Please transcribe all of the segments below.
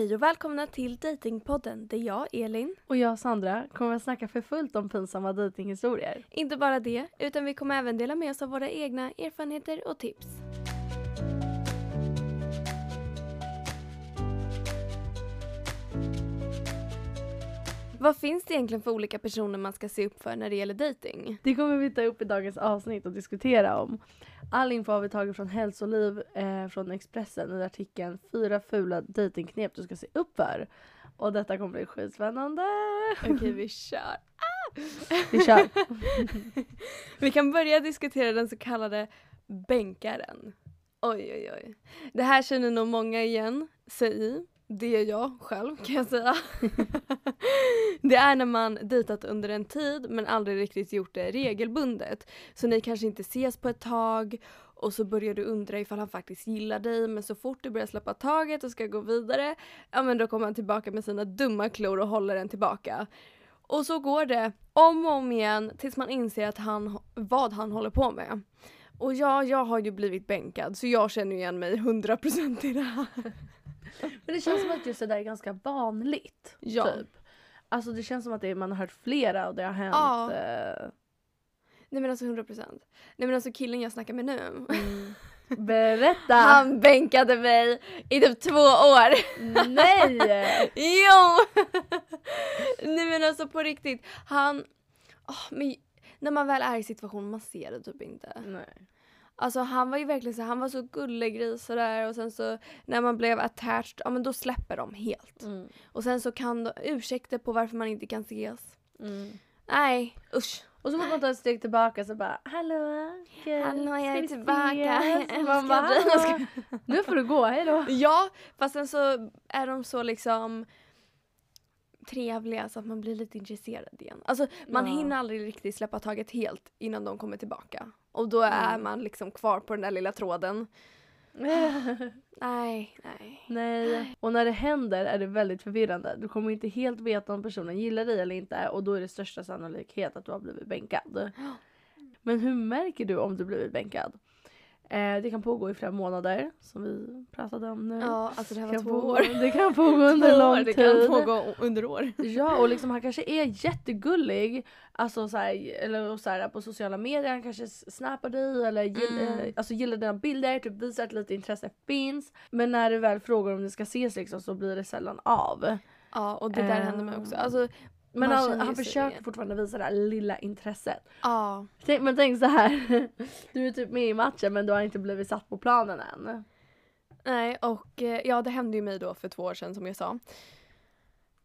Hej och välkomna till Datingpodden där jag, Elin, Och jag Sandra kommer att snacka för fullt om pinsamma dejtinghistorier. inte bara det, utan vi kommer även dela med oss av våra egna erfarenheter och tips. Vad finns det egentligen för olika personer man ska se upp för när det gäller dating? Det kommer vi ta upp i dagens avsnitt och diskutera om. All info har vi tagit från Hälsoliv eh, från Expressen i artikeln Fyra fula dejtingknep du ska se upp för. Och detta kommer bli skitspännande. Okej, vi kör. Vi kör. Vi kan börja diskutera den så kallade bänkaren. Oj, oj, oj. Det här känner nog många igen sig i. Det är jag själv kan jag säga. det är när man dejtat under en tid men aldrig riktigt gjort det regelbundet. Så ni kanske inte ses på ett tag och så börjar du undra ifall han faktiskt gillar dig men så fort du börjar släppa taget och ska gå vidare, ja men då kommer han tillbaka med sina dumma klor och håller en tillbaka. Och så går det om och om igen tills man inser att han, vad han håller på med. Och ja, jag har ju blivit bänkad så jag känner igen mig 100% i det här. Men det känns som att just det där är ganska vanligt. Ja. Typ. Alltså det känns som att det, man har hört flera och det har hänt. Ja. Eh, Nej men alltså 100%. Nej men alltså killen jag snackar med nu. mm. Berätta! Han bänkade mig i typ två år. Nej! jo! Nej men alltså på riktigt. Han, åh, men när man väl är i situationen man ser det typ inte. Nej. Alltså han var ju verkligen så han var så gullegris sådär och sen så när man blev attached, ja men då släpper de helt. Mm. Och sen så kan de, ursäkter på varför man inte kan ses. Mm. Nej, usch. Och så måste man ta ett steg tillbaka så bara hallå, okej, Hallå jag är tillbaka, ses?" jag Man bara, älskar dig. "Hallå, nu får du gå, hejdå. Ja, fast sen så är de så liksom trevliga så att man blir lite intresserad igen. Alltså man Ja. hinner aldrig riktigt släppa taget helt innan de kommer tillbaka. Och då är Mm. man liksom kvar på den där lilla tråden. Nej, nej. Nej. Och när det händer är det väldigt förvirrande. Du kommer inte helt veta om personen gillar dig eller inte och då är det största sannolikhet att du har blivit bänkad. Men hur märker du om du blivit bänkad? Eh, det kan pågå i flera månader som vi pratade om nu. Ja, alltså det här var kan två pågå, år. Det kan pågå under lång år, tid. Det kan pågå under år. Ja och liksom han kanske är jättegullig Alltså så här, eller så här, på sociala medier, han kanske snappar dig eller gill, Mm. eh, alltså, gillar dina bilder, typ visar att lite intresse finns. Men när du väl frågar om ni ska ses liksom, så blir det sällan av. Ja, och det där händer mig också. Alltså, Men han, han försöker igen. fortfarande visa det här lilla intresset. Ja. Tänk, men tänk så här. du är typ med i matchen men du har inte blivit satt på planen än. Nej, och eh, ja det hände ju mig då för två år sedan som jag sa.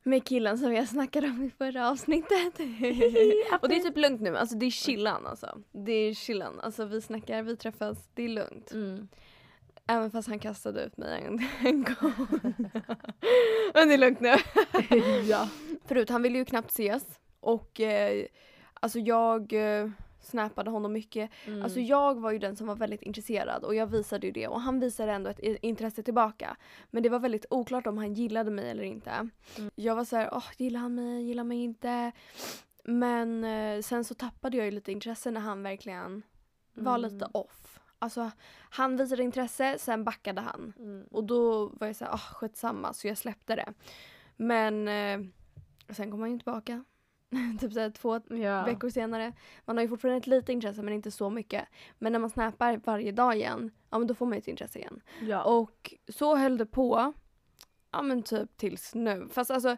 Med killen som jag snackade om i förra avsnittet. och det är typ lugnt nu, alltså det är chillan alltså. Det är chillan, alltså vi snackar, vi träffas, det är lugnt. Mm. Även fast han kastade ut mig en, en gång. Men det är lugnt nu. ja. Förut, han ville ju knappt ses. Och eh, alltså jag eh, snappade honom mycket. Mm. Alltså jag var ju den som var väldigt intresserad och jag visade ju det och han visade ändå ett intresse tillbaka. Men det var väldigt oklart om han gillade mig eller inte. Mm. Jag var så här, åh gillar han mig, gillar mig inte? Men eh, sen så tappade jag ju lite intresse när han verkligen var Mm. lite off. Alltså han visade intresse, sen backade han. Mm. Och då var jag såhär, ah skitsamma så jag släppte det. Men eh, sen kom han ju tillbaka. typ såhär två Ja. veckor senare. Man har ju fortfarande ett litet intresse men inte så mycket. Men när man snappar varje dag igen, ja men då får man ju ett intresse igen. Ja. Och så höll det på. Ja men typ tills nu. Fast alltså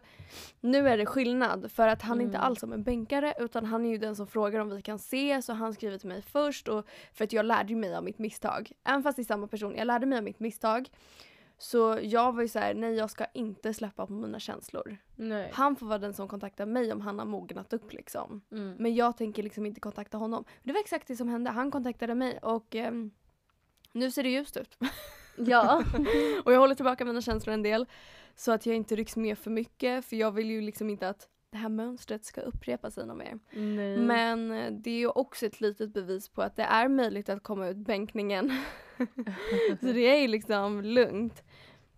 nu är det skillnad för att han är inte Mm. alls som en bänkare utan han är ju den som frågar om vi kan ses och han skriver till mig först och för att jag lärde mig av mitt misstag. Även fast det är samma person, jag lärde mig av mitt misstag. Så jag var ju så här: nej jag ska inte släppa på mina känslor. Nej. Han får vara den som kontaktar mig om han har mognat upp liksom. Mm. Men jag tänker liksom inte kontakta honom. Det var exakt det som hände. Han kontaktade mig och ehm, nu ser det ljust ut. Ja. och jag håller tillbaka mina känslor en del. Så att jag inte rycks med för mycket. För jag vill ju liksom inte att det här mönstret ska upprepa sig något mer. Nej. Men eh, det är ju också ett litet bevis på att det är möjligt att komma ut bänkningen. så det är ju liksom lugnt.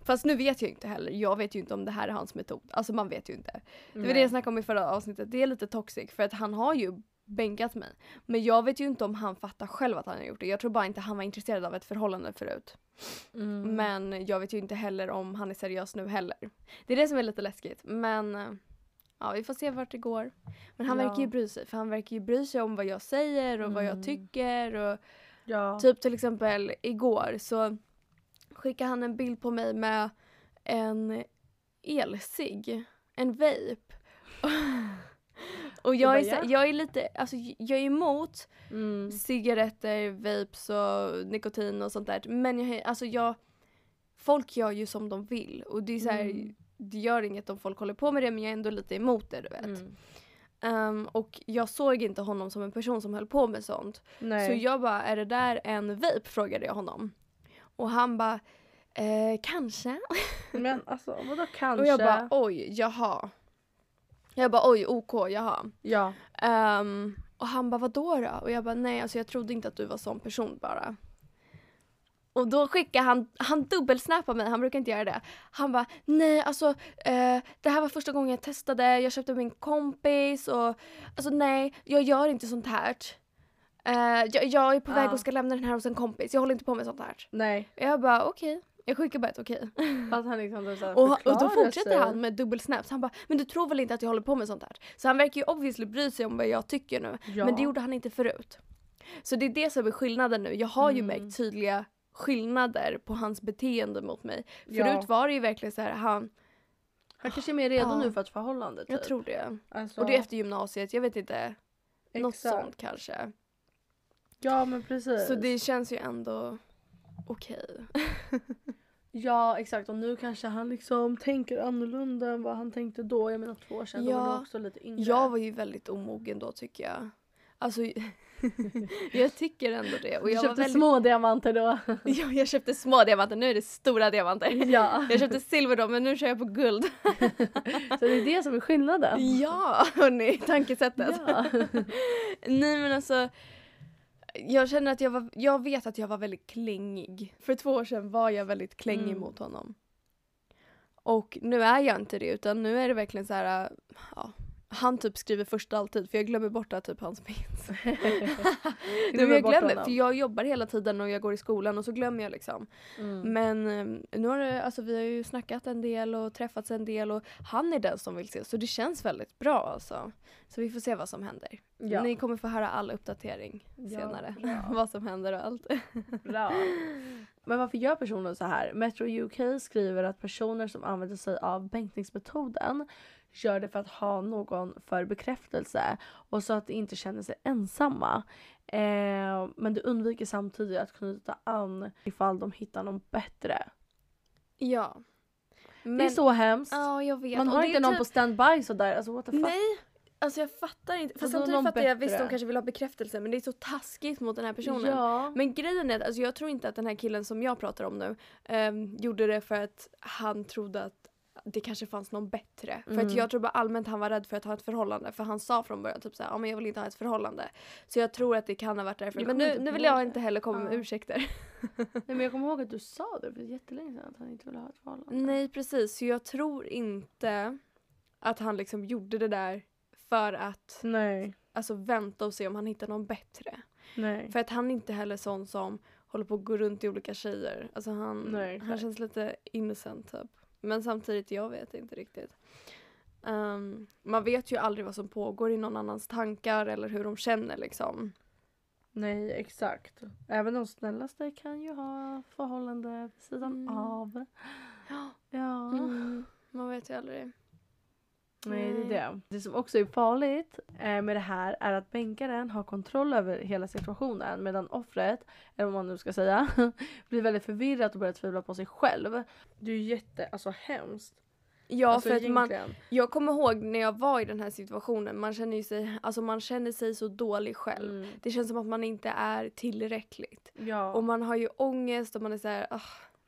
Fast nu vet jag ju inte heller. Jag vet ju inte om det här är hans metod. Alltså man vet ju inte. Det var det jag snackade om i förra avsnittet. Det är lite toxic för att han har ju bänkat mig. Men jag vet ju inte om han fattar själv att han har gjort det. Jag tror bara inte han var intresserad av ett förhållande förut. Mm. Men jag vet ju inte heller om han är seriös nu heller. Det är det som är lite läskigt. Men eh, ja, vi får se vart det går. Men han Ja. verkar ju bry sig. För han verkar ju bry sig om vad jag säger och vad jag Mm. tycker. Och ja. Typ till exempel igår så skickade han en bild på mig med en elsig, en vape. Och jag är, så, ja. jag är lite, alltså jag är emot Mm. cigaretter, vapes och nikotin och sånt där. Men jag, alltså jag, folk gör ju som de vill och det är så här, Mm. Det gör inget om folk håller på med det men jag är ändå lite emot det du vet. Mm. Ehm, och jag såg inte honom som en person som höll på med sånt. Nej. Så jag bara, är det där en vape? frågade jag honom. Och han bara, eh, kanske. Men alltså vadå kanske? Och jag bara, oj, jaha. Jag bara, oj, ok, jaha. ja. Ehm, och han bara, vadå då? Och jag bara, nej, alltså jag trodde inte att du var sån person bara. Och då skickade han, han dubbelsnappade mig, han brukar inte göra det. Han bara, nej alltså eh, det här var första gången jag testade, jag köpte min kompis och alltså nej, jag gör inte sånt här. Eh, jag, jag är på väg och ska lämna den här hos en kompis, jag håller inte på med sånt här. Nej. Jag bara okej, jag skickar bara ett okej. Han liksom här Och, och då fortsätter sig. han med dubbelsnaps. Han bara, men du tror väl inte att jag håller på med sånt här? Så han verkar ju obviously bry sig om vad jag tycker nu. Ja. Men det gjorde han inte förut. Så det är det som är skillnaden nu. Jag har ju Mm. märkt tydliga skillnader på hans beteende mot mig. Ja. Förut var det ju verkligen så här, han, Han kanske är mer redo Ja. nu för ett förhållande typ. jag tror det. Alltså, Och det är efter gymnasiet, jag vet inte. Något exakt. sånt kanske. Ja men precis. Så det känns ju ändå okej. Ja exakt och nu kanske han liksom tänker annorlunda än vad han tänkte då. Jag menar två år sedan, då var Ja. också lite yngre. Jag var ju väldigt omogen då tycker jag. Alltså, jag tycker ändå det. Och du jag köpte var väldigt... små diamanter då. Ja, jag köpte små diamanter, nu är det stora diamanter. ja. Jag köpte silver då, men nu kör jag på guld. Så det är det som är skillnaden. Ja, hörni, tankesättet. Ja. Nej men alltså, jag känner att jag var, jag vet att jag var väldigt klängig. För två år sedan var jag väldigt klängig Mm. mot honom. Och nu är jag inte det, utan nu är det verkligen så här, ja, han typ skriver först alltid för jag glömmer bort att typ han finns. Nej, jag glömmer, för jag jobbar hela tiden och jag går i skolan och så glömmer jag liksom. Mm. Men eh, nu har det, alltså vi har ju snackat en del och träffats en del och han är den som vill se så det känns väldigt bra alltså. Så vi får se vad som händer. Ja. Ni kommer få höra all uppdatering Ja, senare. vad som händer och allt. Bra. Men varför gör personen så här? Metro UK skriver att personer som använder sig av bänkningsmetoden gör det för att ha någon för bekräftelse och så att de inte känner sig ensamma. Eh, men det undviker samtidigt att knyta an ifall de hittar någon bättre. Ja. Men, det är så hemskt. Ja, jag vet. Man har inte någon typ- på standby sådär. Alltså what the fuck. Nej, alltså jag fattar inte. Fast Alltså, samtidigt fattar jag, visst de kanske vill ha bekräftelse men det är så taskigt mot den här personen. Ja. Men grejen är att alltså jag tror inte att den här killen som jag pratar om nu ehm, gjorde det för att han trodde att det kanske fanns någon bättre. För att Mm. jag tror bara allmänt han var rädd för att ha ett förhållande. För han sa från början typ såhär, ja men jag vill inte ha ett förhållande. Så jag tror att det kan ha varit därför. Jag Men nu, nu vill jag inte heller komma med Ja. ursäkter. Nej, men jag kommer ihåg att du sa det för jättelänge sedan att han inte ville ha ett förhållande. Nej precis, så jag tror inte att han liksom gjorde det där för att Nej. alltså, vänta och se om han hittar någon bättre. Nej. För att han är inte heller sån som håller på att gå runt i olika tjejer. Alltså han, Nej, han känns lite innocent typ. Men samtidigt, jag vet inte riktigt. Ehm, man vet ju aldrig vad som pågår i någon annans tankar eller hur de känner liksom. Nej, exakt. Även de snällaste kan ju ha förhållande vid sidan Mm. av. Ja. Ja. Mm, man vet ju aldrig. Nej, det är det. Det som också är farligt eh, med det här är att bänkaren har kontroll över hela situationen medan offret, eller vad man nu ska säga, blir väldigt förvirrat och börjar tvivla på sig själv. Det är ju jätte, alltså hemskt. Ja, alltså, för att man, jag kommer ihåg när jag var i den här situationen, man känner ju sig, alltså man känner sig så dålig själv. Mm. Det känns som att man inte är tillräckligt. Ja. Och man har ju ångest och man är så här, "Ah."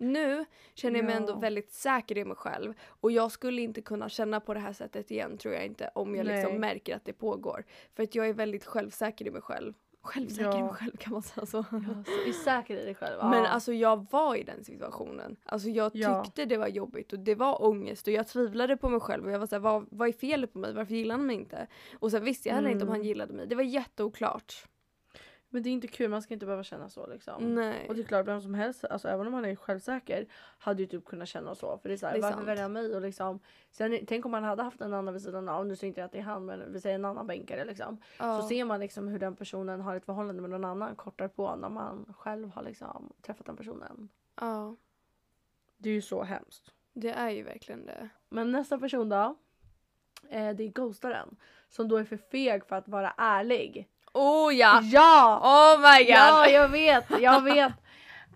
Nu känner jag mig Ja. ändå väldigt säker i mig själv. Och jag skulle inte kunna känna på det här sättet igen tror jag inte. Om jag liksom märker att det pågår. För att jag är väldigt självsäker i mig själv. Självsäker Ja. i mig själv kan man säga så. Ja, så är säker i dig själv. Men Ja. alltså jag var i den situationen. Alltså jag Ja. tyckte det var jobbigt och det var ångest och jag tvivlade på mig själv och jag var såhär, vad, vad är felet på mig? Varför gillar han mig inte? Och sen visste jag heller inte om Mm. han gillade mig. Det var jätteoklart. Men det är inte kul, man ska inte behöva känna så liksom. Nej. Och det är klart, vem som helst, alltså även om man är självsäker, hade ju typ kunnat känna så. För det är såhär, varför välja mig? Och liksom, sen, tänk om man hade haft en annan vid sidan av, nu säger inte jag att det är han, men vi säger en annan bänkare liksom. ja. Så ser man liksom hur den personen har ett förhållande med någon annan kortar på när man själv har liksom träffat den personen. ja, Det är ju så hemskt. det är ju verkligen det. Men nästa person då? Eh, det är ghostaren. Som då är för feg för att vara ärlig. Oh ja! Ja! Oh my god! Ja, jag vet, jag vet.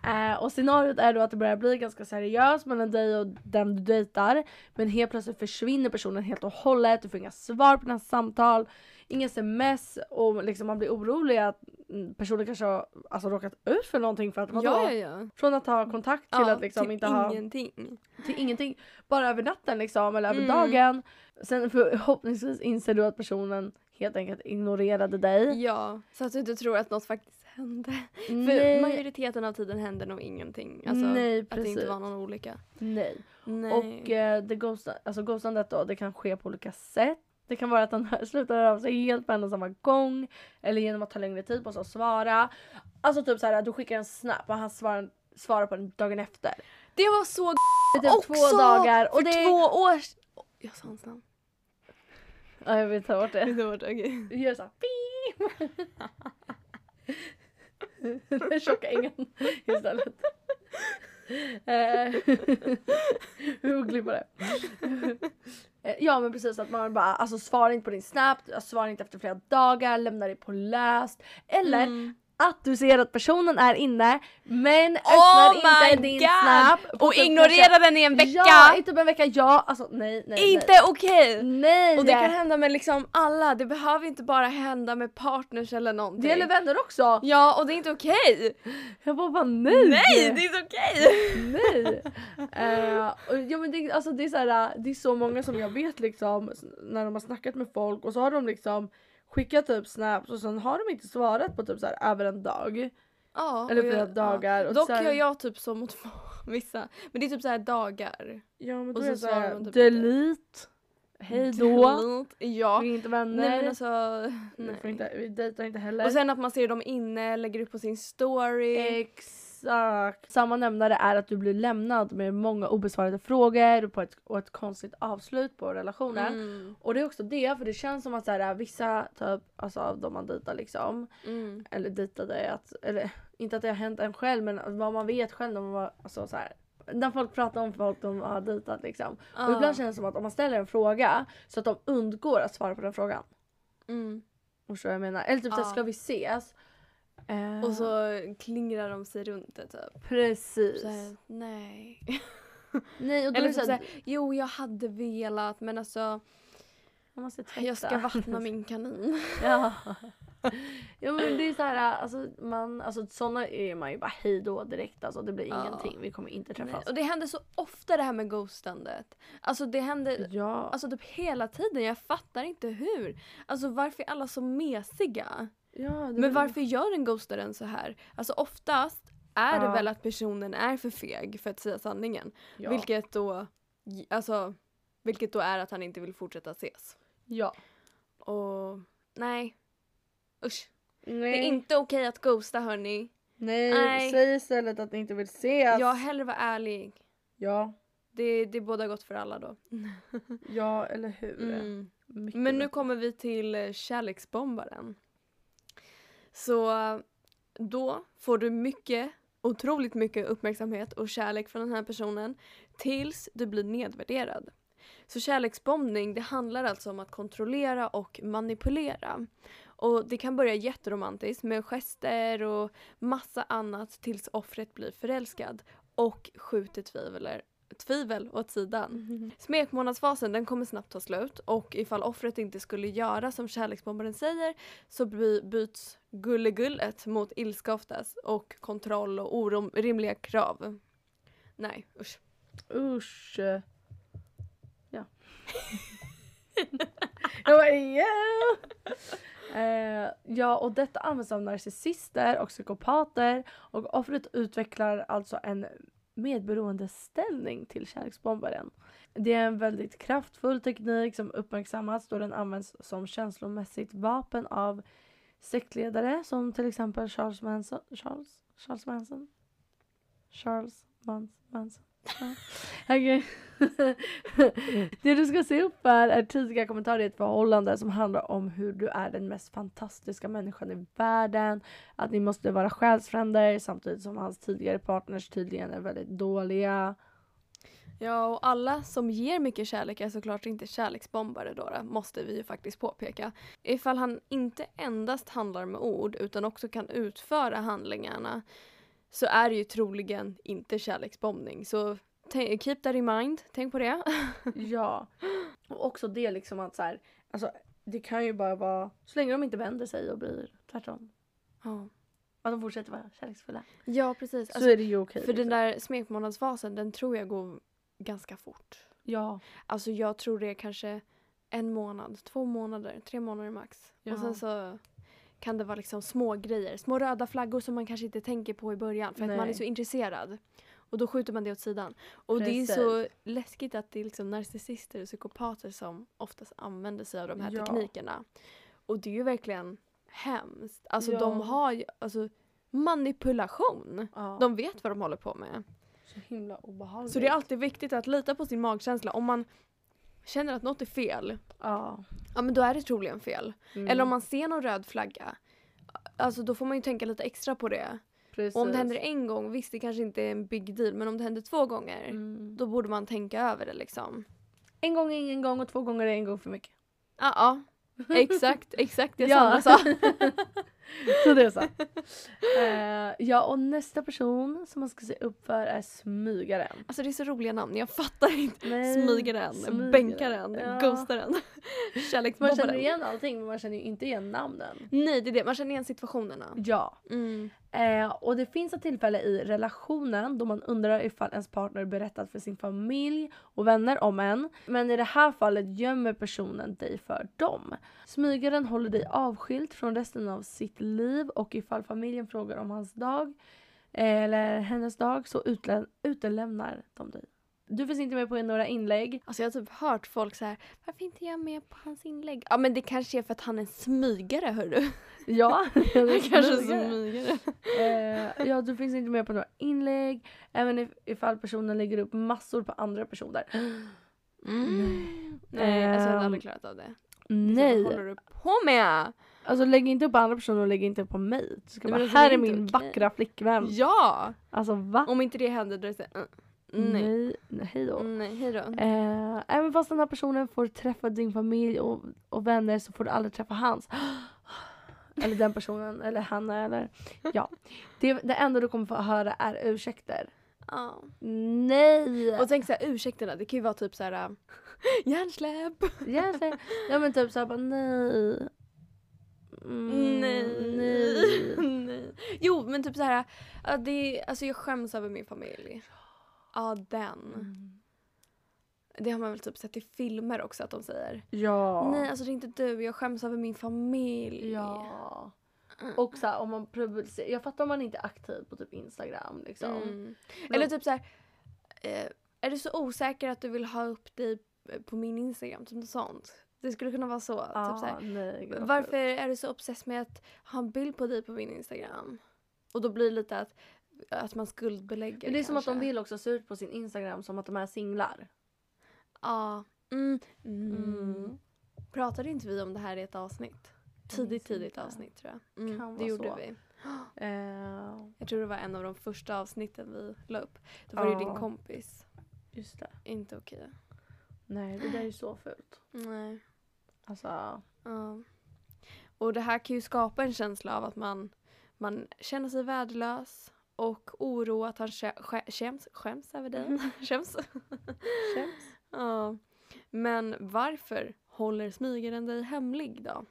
Eh, och scenariot är då att det börjar bli ganska seriöst mellan dig och den du dejtar. Men helt plötsligt försvinner personen helt och hållet. Du får inga svar på dina samtal. Inga sms och liksom man blir orolig att personen kanske har alltså, råkat ut för någonting för att vadå? ja, ja, ja. Från att ha kontakt till att liksom typ inte ha ingenting. till ingenting. Bara över natten liksom eller över Mm. dagen. Sen förhoppningsvis inser du att personen helt enkelt ignorerade dig. Ja, så att du inte tror att något faktiskt hände. För Nej, majoriteten av tiden händer nog ingenting. Alltså Nej, att det inte precis. var någon olycka. nej. Nej. Och eh, det ghosta, alltså ghostandet då, det kan ske på olika sätt. Det kan vara att han slutar höra av sig helt på en och samma gång. Eller genom att ta längre tid på sig att svara. Alltså typ såhär, du skickar en snap och han svarar, svarar på den dagen efter. det var så Det är typ också två dagar. Och för det två år Jag sa hans namn. Ja, jag vill ta bort det. Det var det, okej. Du gör såhär pip. Den tjocka ängen istället. Vi får klippa det. Eh, ja men precis att man bara alltså svarar inte på din snap, svarar inte efter flera dagar, lämnar det på läst. Eller Mm att du ser att personen är inne men Oh öppnar inte my din God! snap. Och typ ignorera den i en vecka! Ja, i typ en vecka. Ja, alltså nej nej inte okej! Nej! Och det kan hända med liksom alla, det behöver inte bara hända med partners eller någonting. det gäller vänner också. Ja och det är inte okej! Jag bara, bara nej! Nej det är inte okej! Nej! Eh, och, ja, men det, alltså, det, är så här, det är så många som jag vet liksom när de har snackat med folk och så har de liksom skickat typ snaps och sen har de inte svarat på typ så här över en dag. Ja, Eller och flera jag- dagar. Ja. Och Dock här- gör jag typ så mot vissa. Men det är typ så här dagar. Ja men och då så är det så här, man typ delete. Hej då. Ja. Vi är inte vänner. Nej men alltså. vi, får Nej. inte, vi dejtar inte heller. Och sen att man ser dem inne, lägger upp på sin story. Exakt. Samma nämnare är att du blir lämnad med många obesvarade frågor på ett, och ett konstigt avslut på relationen. Mm. Och det är också det, för det känns som att så här, vissa typ, alltså av de man dejtar liksom, Mm. eller dejtade, att, eller inte att det har hänt en själv men vad man vet själv när man var, alltså så här, när folk pratar om folk de har dejtat liksom. Och Ja. ibland känns det som att om man ställer en fråga så att de undgår att svara på den frågan. Mm. Förstår jag menar? Eller typ Ja. såhär, ska vi ses? Eh, Och så klingrar de sig runt det typ. Precis. Så här, nej. Nej och då Eller typ så här, jo jag hade velat men alltså man måste jag ska vattna min kanin. Ja. ja men det är så här, alltså, man, alltså sådana är man ju bara hej då direkt alltså det blir Ja. ingenting, vi kommer inte Nej, träffas. Och det händer så ofta det här med ghostandet. Alltså det händer Ja. alltså typ hela tiden, jag fattar inte hur. Alltså varför är alla så mesiga? Ja Men varför gör en ghostaren så här? Alltså oftast är det Ja. väl att personen är för feg för att säga sanningen. Ja. Vilket då, alltså, vilket då är att han inte vill fortsätta ses. Ja. Och nej. Usch. Nej. Det är inte okej att ghosta hörni. Nej, Nej. säg istället att ni inte vill ses. Jag hellre vara ärlig. Ja, Det, det är båda gott för alla då. ja eller hur. Mm. Men nu kommer vi till kärleksbombaren. Så då får du mycket, otroligt mycket uppmärksamhet och kärlek från den här personen tills du blir nedvärderad. Så kärleksbombning det handlar alltså om att kontrollera och manipulera. Och det kan börja jätteromantiskt med gester och massa annat tills offret blir förälskad och skjuter tvivel, tvivel åt sidan. Smekmånadsfasen den kommer snabbt ta slut och ifall offret inte skulle göra som kärleksbombaren säger så by- byts gullegullet mot ilska oftast och kontroll och orimliga krav. Nej usch. Usch. Ja. jag bara yeah. Eh, ja, och detta används av narcissister och psykopater och offret utvecklar alltså en medberoendeställning till kärleksbombaren. Det är en väldigt kraftfull teknik som uppmärksammas då den används som känslomässigt vapen av sektledare som till exempel Charles Manson. Charles, Charles Manson? Charles Manson. Ja. Okej. det du ska se upp här är tidiga kommentarer i ett förhållande som handlar om hur du är den mest fantastiska människan i världen. Att ni måste vara själsfränder samtidigt som hans tidigare partners tydligen är väldigt dåliga. Ja, och alla som ger mycket kärlek är såklart inte kärleksbombare då, då, måste vi ju faktiskt påpeka. Ifall han inte endast handlar med ord utan också kan utföra handlingarna så är det ju troligen inte kärleksbombning. Så keep that in mind, tänk på det. Ja. Och också det liksom att så här, alltså det kan ju bara vara, så länge de inte vänder sig och blir tvärtom. Ja, Att de fortsätter vara kärleksfulla. ja precis. så Alltså, är det ju okej. för den liksom. där smekmånadsfasen, den tror jag går ganska fort. Ja. Alltså jag tror det är kanske en månad, två månader, tre månader max. Ja. Och sen så kan det vara liksom små grejer, små röda flaggor som man kanske inte tänker på i början för att man är Nej. så intresserad. Och då skjuter man det åt sidan. Och det är så läskigt att det är liksom narcissister och psykopater som oftast använder sig av de här Ja. teknikerna. Och det är ju verkligen hemskt. Alltså Ja. de har ju alltså, manipulation. Ja. De vet vad de håller på med. så himla obehagligt. Så det är alltid viktigt att lita på sin magkänsla. Om man känner att något är fel, Ja. ja men då är det troligen fel. Mm. Eller om man ser någon röd flagga, alltså då får man ju tänka lite extra på det. Precis. Och om det händer en gång, visst det kanske inte är en big deal, men om det händer två gånger, Mm. då borde man tänka över det liksom. En gång är ingen gång och två gånger är en gång för mycket. Ja, ja. Exakt, exakt det. Sandra sa. så det är så. Eh, ja och nästa person som man ska se upp för är smygaren. Alltså det är så roliga namn, jag fattar inte. Nej, Smygaren, smygaren. bänkaren, Ja. ghostaren, Man känner kärleksbombaren. igen allting men man känner ju inte igen namnen. Nej det är det, man känner igen situationerna. Ja. Mm. Eh, och det finns ett tillfälle i relationen då man undrar ifall ens partner berättat för sin familj och vänner om en. Men i det här fallet gömmer personen dig för dem. Smygaren håller dig avskilt från resten av sitt liv och ifall familjen frågar om hans dag eh, eller hennes dag så utlä- utelämnar de dig. Du finns inte med på några inlägg. Alltså jag har typ hört folk så här, varför inte jag med på hans inlägg? Ja men det kanske är för att han är en smygare hörru. Ja, Han kanske är smygare. smygare. Eh, ja, du finns inte med på några inlägg. Även if, ifall personen lägger upp massor på andra personer. Mm. Nej, alltså jag hade Ehm, aldrig klarat av det. Nej. Vad håller du på med? Alltså lägg inte upp andra personer och lägg inte upp på mig. Du ska Nej, bara, alltså, här är är min okej. vackra flickvän. Ja! Alltså va? Om inte det händer då är det så mm, nej. Nej, hej då. Nej, hejdå. Eh, även fast den här personen får träffa din familj och, och vänner så får du aldrig träffa hans. Eller den personen, eller han eller ja. Det, det enda du kommer få höra är ursäkter. Ja. Nej! Och tänk så här, ursäkterna, det kan ju vara typ så här äh, hjärnsläpp. Egentligen, ja men typ såhär bara nej. Mm, nej. nej. nej. Jo men typ så här, ja, det, alltså jag skäms över min familj. Ja den. Mm. Det har man väl typ sett i filmer också att de säger. Ja. Nej alltså det är inte du, jag skäms över min familj. Ja. Mm. Och så här, om man publicerar, jag fattar om man inte är aktiv på typ Instagram liksom. Mm. Eller typ så här, eh, är du så osäker att du vill ha upp dig eh, på min Instagram? Typ något sånt. Det skulle kunna vara så. ah, typ så här, nej, Varför är du så obsess med att ha en bild på dig på min Instagram? Och då blir det lite att, att man skuldbelägger Men det är som att de kanske. vill också se ut på sin Instagram som att de är singlar. Ja. Mm. Mm. Mm. Pratade inte vi om det här i ett avsnitt? Tidigt, tidigt avsnitt tror jag. Mm, Kan det vara gjorde så. vi. Eh, Jag tror det var en av de första avsnitten vi la upp. Då var det ju din kompis. just det. Inte okej. Nej det där är ju så fult. Nej. Alltså. Ja. Och det här kan ju skapa en känsla av att man, man känner sig värdelös och oro att han kä- kä- skäms, skäms över dig. Skäms. Skäms. ja. Men varför håller smygaren dig hemlig då?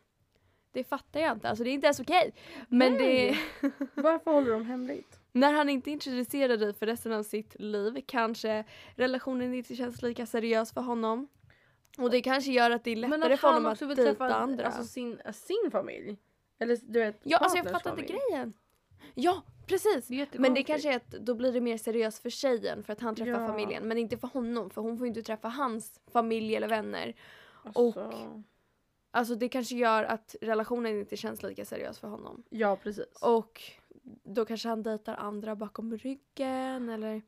Det fattar jag inte. Alltså det är inte ens okej. Men det. Varför håller de hemligt? när han inte introducerar dig för resten av sitt liv kanske relationen inte känns lika seriös för honom. Och det kanske gör att det är Men lättare att för honom han att också vill dejta träffa andra. alltså, sin, sin familj. Eller du vet ja alltså jag fattar inte grejen. Ja precis. Det Men det kanske är att då blir det mer seriöst för tjejen för att han träffar Ja. familjen. Men inte för honom för hon får ju inte träffa hans familj eller vänner. Alltså, Alltså det kanske gör att relationen inte känns lika seriös för honom. Ja precis. Och då kanske han dejtar andra bakom ryggen eller.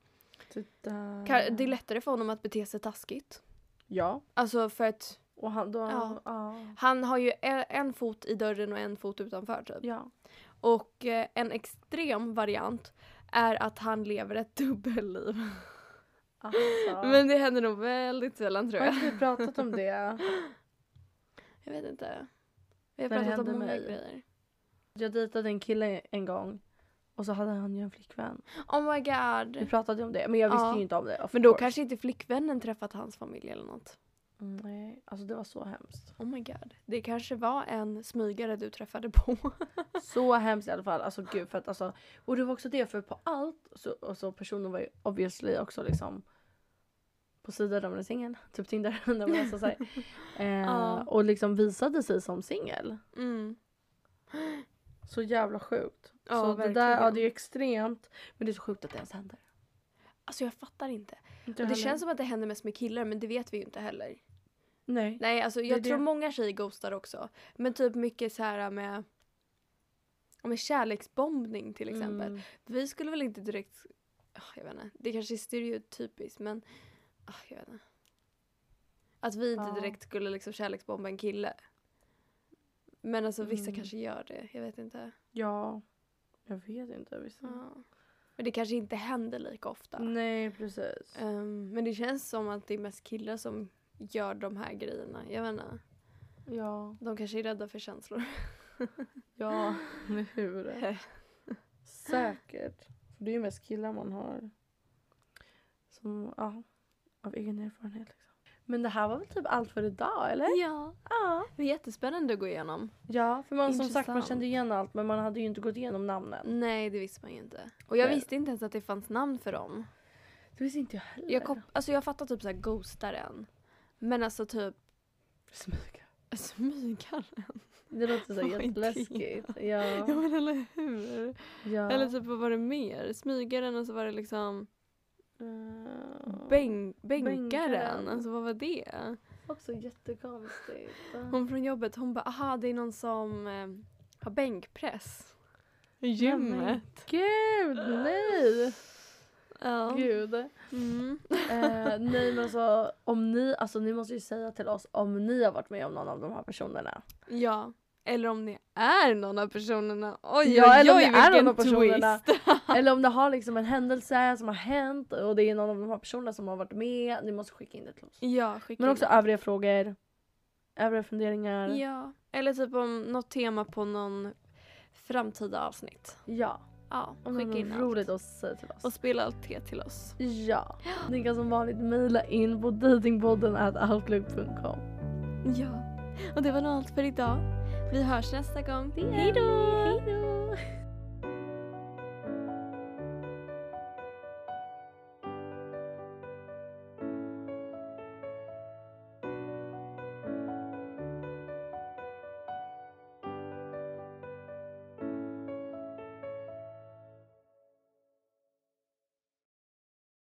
Ka- Det är lättare för honom att bete sig taskigt. Ja. Alltså för att Och han då... Ja. Ja. han har ju e- en fot i dörren och en fot utanför typ. Ja. Och eh, en extrem variant är att han lever ett dubbelliv. Alltså. Men det händer nog väldigt sällan tror Har jag. inte vi pratat om det? Jag vet inte. Vi har pratat om många mig. grejer. Jag dejtade en kille en gång. Och så hade han ju en flickvän. Oh my Vi god. pratade om det men jag visste Ja. ju inte om det. Men då course. kanske inte flickvännen träffat hans familj eller något. Mm, Nej, alltså det var så hemskt. Oh my god. Det kanske var en smygare du träffade på. Så hemskt i alla fall. Alltså gud för att alltså. Och det var också det för på allt. Så, och så personen var ju obviously också liksom. På sidan när man är singel. Typ Tinder. när man alltså, så här, eh. Och liksom visade sig som singel. Mm. Så jävla sjukt. Ja, så det där, verkligen. ja det är extremt. Men det är så sjukt att det ens händer. Alltså jag fattar inte. Inte det känns som att det händer mest med killar men det vet vi ju inte heller. Nej. Nej alltså jag tror det. många tjejer ghostar också. Men typ mycket så här med, med kärleksbombning till exempel. Mm. Vi skulle väl inte direkt, ah, jag vet inte, det kanske är stereotypiskt men ah, jag vet inte. Att vi inte Ja. direkt skulle liksom kärleksbomba en kille. Men alltså vissa Mm. kanske gör det, jag vet inte. Ja. Jag vet inte. Vissa. Ja. Men det kanske inte händer lika ofta. Nej precis. Ehm, men det känns som att det är mest killar som gör de här grejerna. Jag vet inte. Ja. De kanske är rädda för känslor. Ja, eller hur? Säkert. För det är ju mest killar man har. Som, ja, av egen erfarenhet liksom. Men det här var väl typ allt för idag eller? Ja. Ja. Det är jättespännande att gå igenom. Ja, för man som sagt man Intressant. kände igen allt men man hade ju inte gått igenom namnen. Nej, det visste man ju inte. Och jag Nej. visste inte ens att det fanns namn för dem. Det visste inte jag heller. Jag, kop- alltså jag fattar typ såhär ghostaren. Men alltså typ Smyga. smygaren. Det låter så jätteläskigt. Ja. Ja men eller hur? ja. Eller typ vad var det mer? Smygaren och så var det liksom Eh, bänk- bänkaren. Bänkaren. Alltså vad var det? Också jättekonstigt. Hon från jobbet hon bara aha det är någon som eh, har bänkpress. I men gymmet. Gud, nej! Ja. Gud. Mm. Eh, nej men alltså om ni, alltså ni måste ju säga till oss om ni har varit med om någon av de här personerna. Ja. Eller om ni är någon av personerna. Oj Ja, oj eller om oj ni är någon av personerna. Eller om det har liksom en händelse som har hänt och det är någon av de här personerna som har varit med. Ni måste skicka in det till oss. Ja, skicka Men in också det. övriga frågor. Övriga funderingar. Ja. Eller typ om något tema på någon framtida avsnitt. Ja. Ja, Om skicka in allt. roligt att säga till oss. Och spela allt te till oss. Ja. Ni kan som vanligt mejla in på datingpodden outlook.com. Ja. Och det var nog allt för idag. Vi hörs nästa gång. Hej då!